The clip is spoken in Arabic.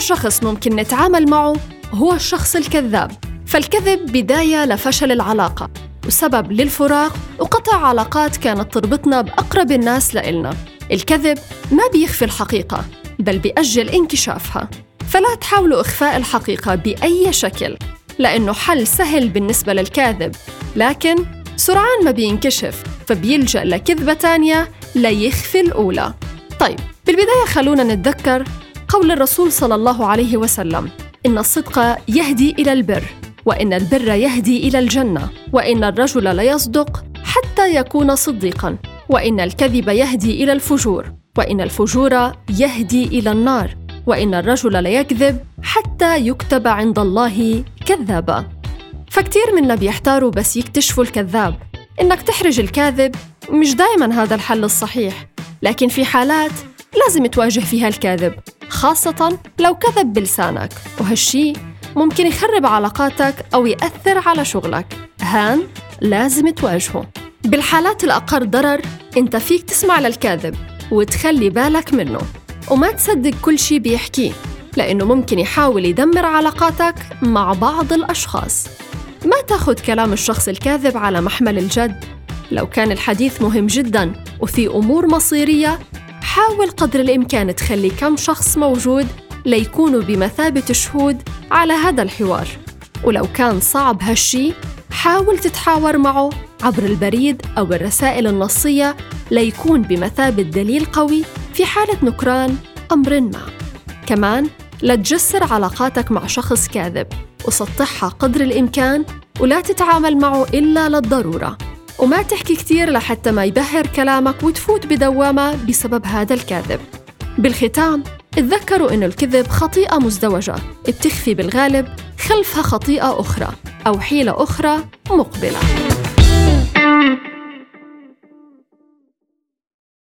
شخص ممكن نتعامل معه هو الشخص الكذاب. فالكذب بداية لفشل العلاقة وسبب للفراق وقطع علاقات كانت تربطنا بأقرب الناس لإلنا. الكذب ما بيخفي الحقيقة بل بيأجل انكشافها. فلا تحاولوا إخفاء الحقيقة بأي شكل لأنه حل سهل بالنسبة للكاذب. لكن سرعان ما بينكشف فبيلجأ لكذبة تانية ليخفي الأولى. طيب بالبداية خلونا نتذكر قول الرسول صلى الله عليه وسلم إن الصدق يهدي إلى البر وإن البر يهدي إلى الجنة وإن الرجل ليصدق حتى يكون صديقا وإن الكذب يهدي إلى الفجور وإن الفجور يهدي إلى النار وإن الرجل ليكذب حتى يكتب عند الله كذابا. فكتير منا بيحتاروا بس يكتشفوا الكذاب. إنك تحرج الكاذب مش دايما هذا الحل الصحيح لكن في حالات لازم تواجه فيها الكاذب. خاصة لو كذب بلسانك. وهالشي ممكن يخرب علاقاتك أو يأثر على شغلك. هان لازم تواجهه. بالحالات الأقل ضرر أنت فيك تسمع للكاذب وتخلي بالك منه. وما تصدق كل شي بيحكيه لأنه ممكن يحاول يدمر علاقاتك مع بعض الأشخاص. ما تاخذ كلام الشخص الكاذب على محمل الجد. لو كان الحديث مهم جدا وفي أمور مصيرية حاول قدر الإمكان تخلي كم شخص موجود ليكونوا بمثابة شهود على هذا الحوار. ولو كان صعب هالشي حاول تتحاور معه عبر البريد أو الرسائل النصية ليكون بمثابة دليل قوي في حالة نكران أمر ما. كمان لا تجسر علاقاتك مع شخص كاذب. وسطحها قدر الإمكان ولا تتعامل معه إلا للضرورة. وما تحكي كتير لحتى ما يبهر كلامك وتفوت بدوامة بسبب هذا الكاذب. بالختام تذكروا إنه الكذب خطيئة مزدوجة. بتخفي بالغالب خلفها خطيئة أخرى أو حيلة أخرى مقبلة.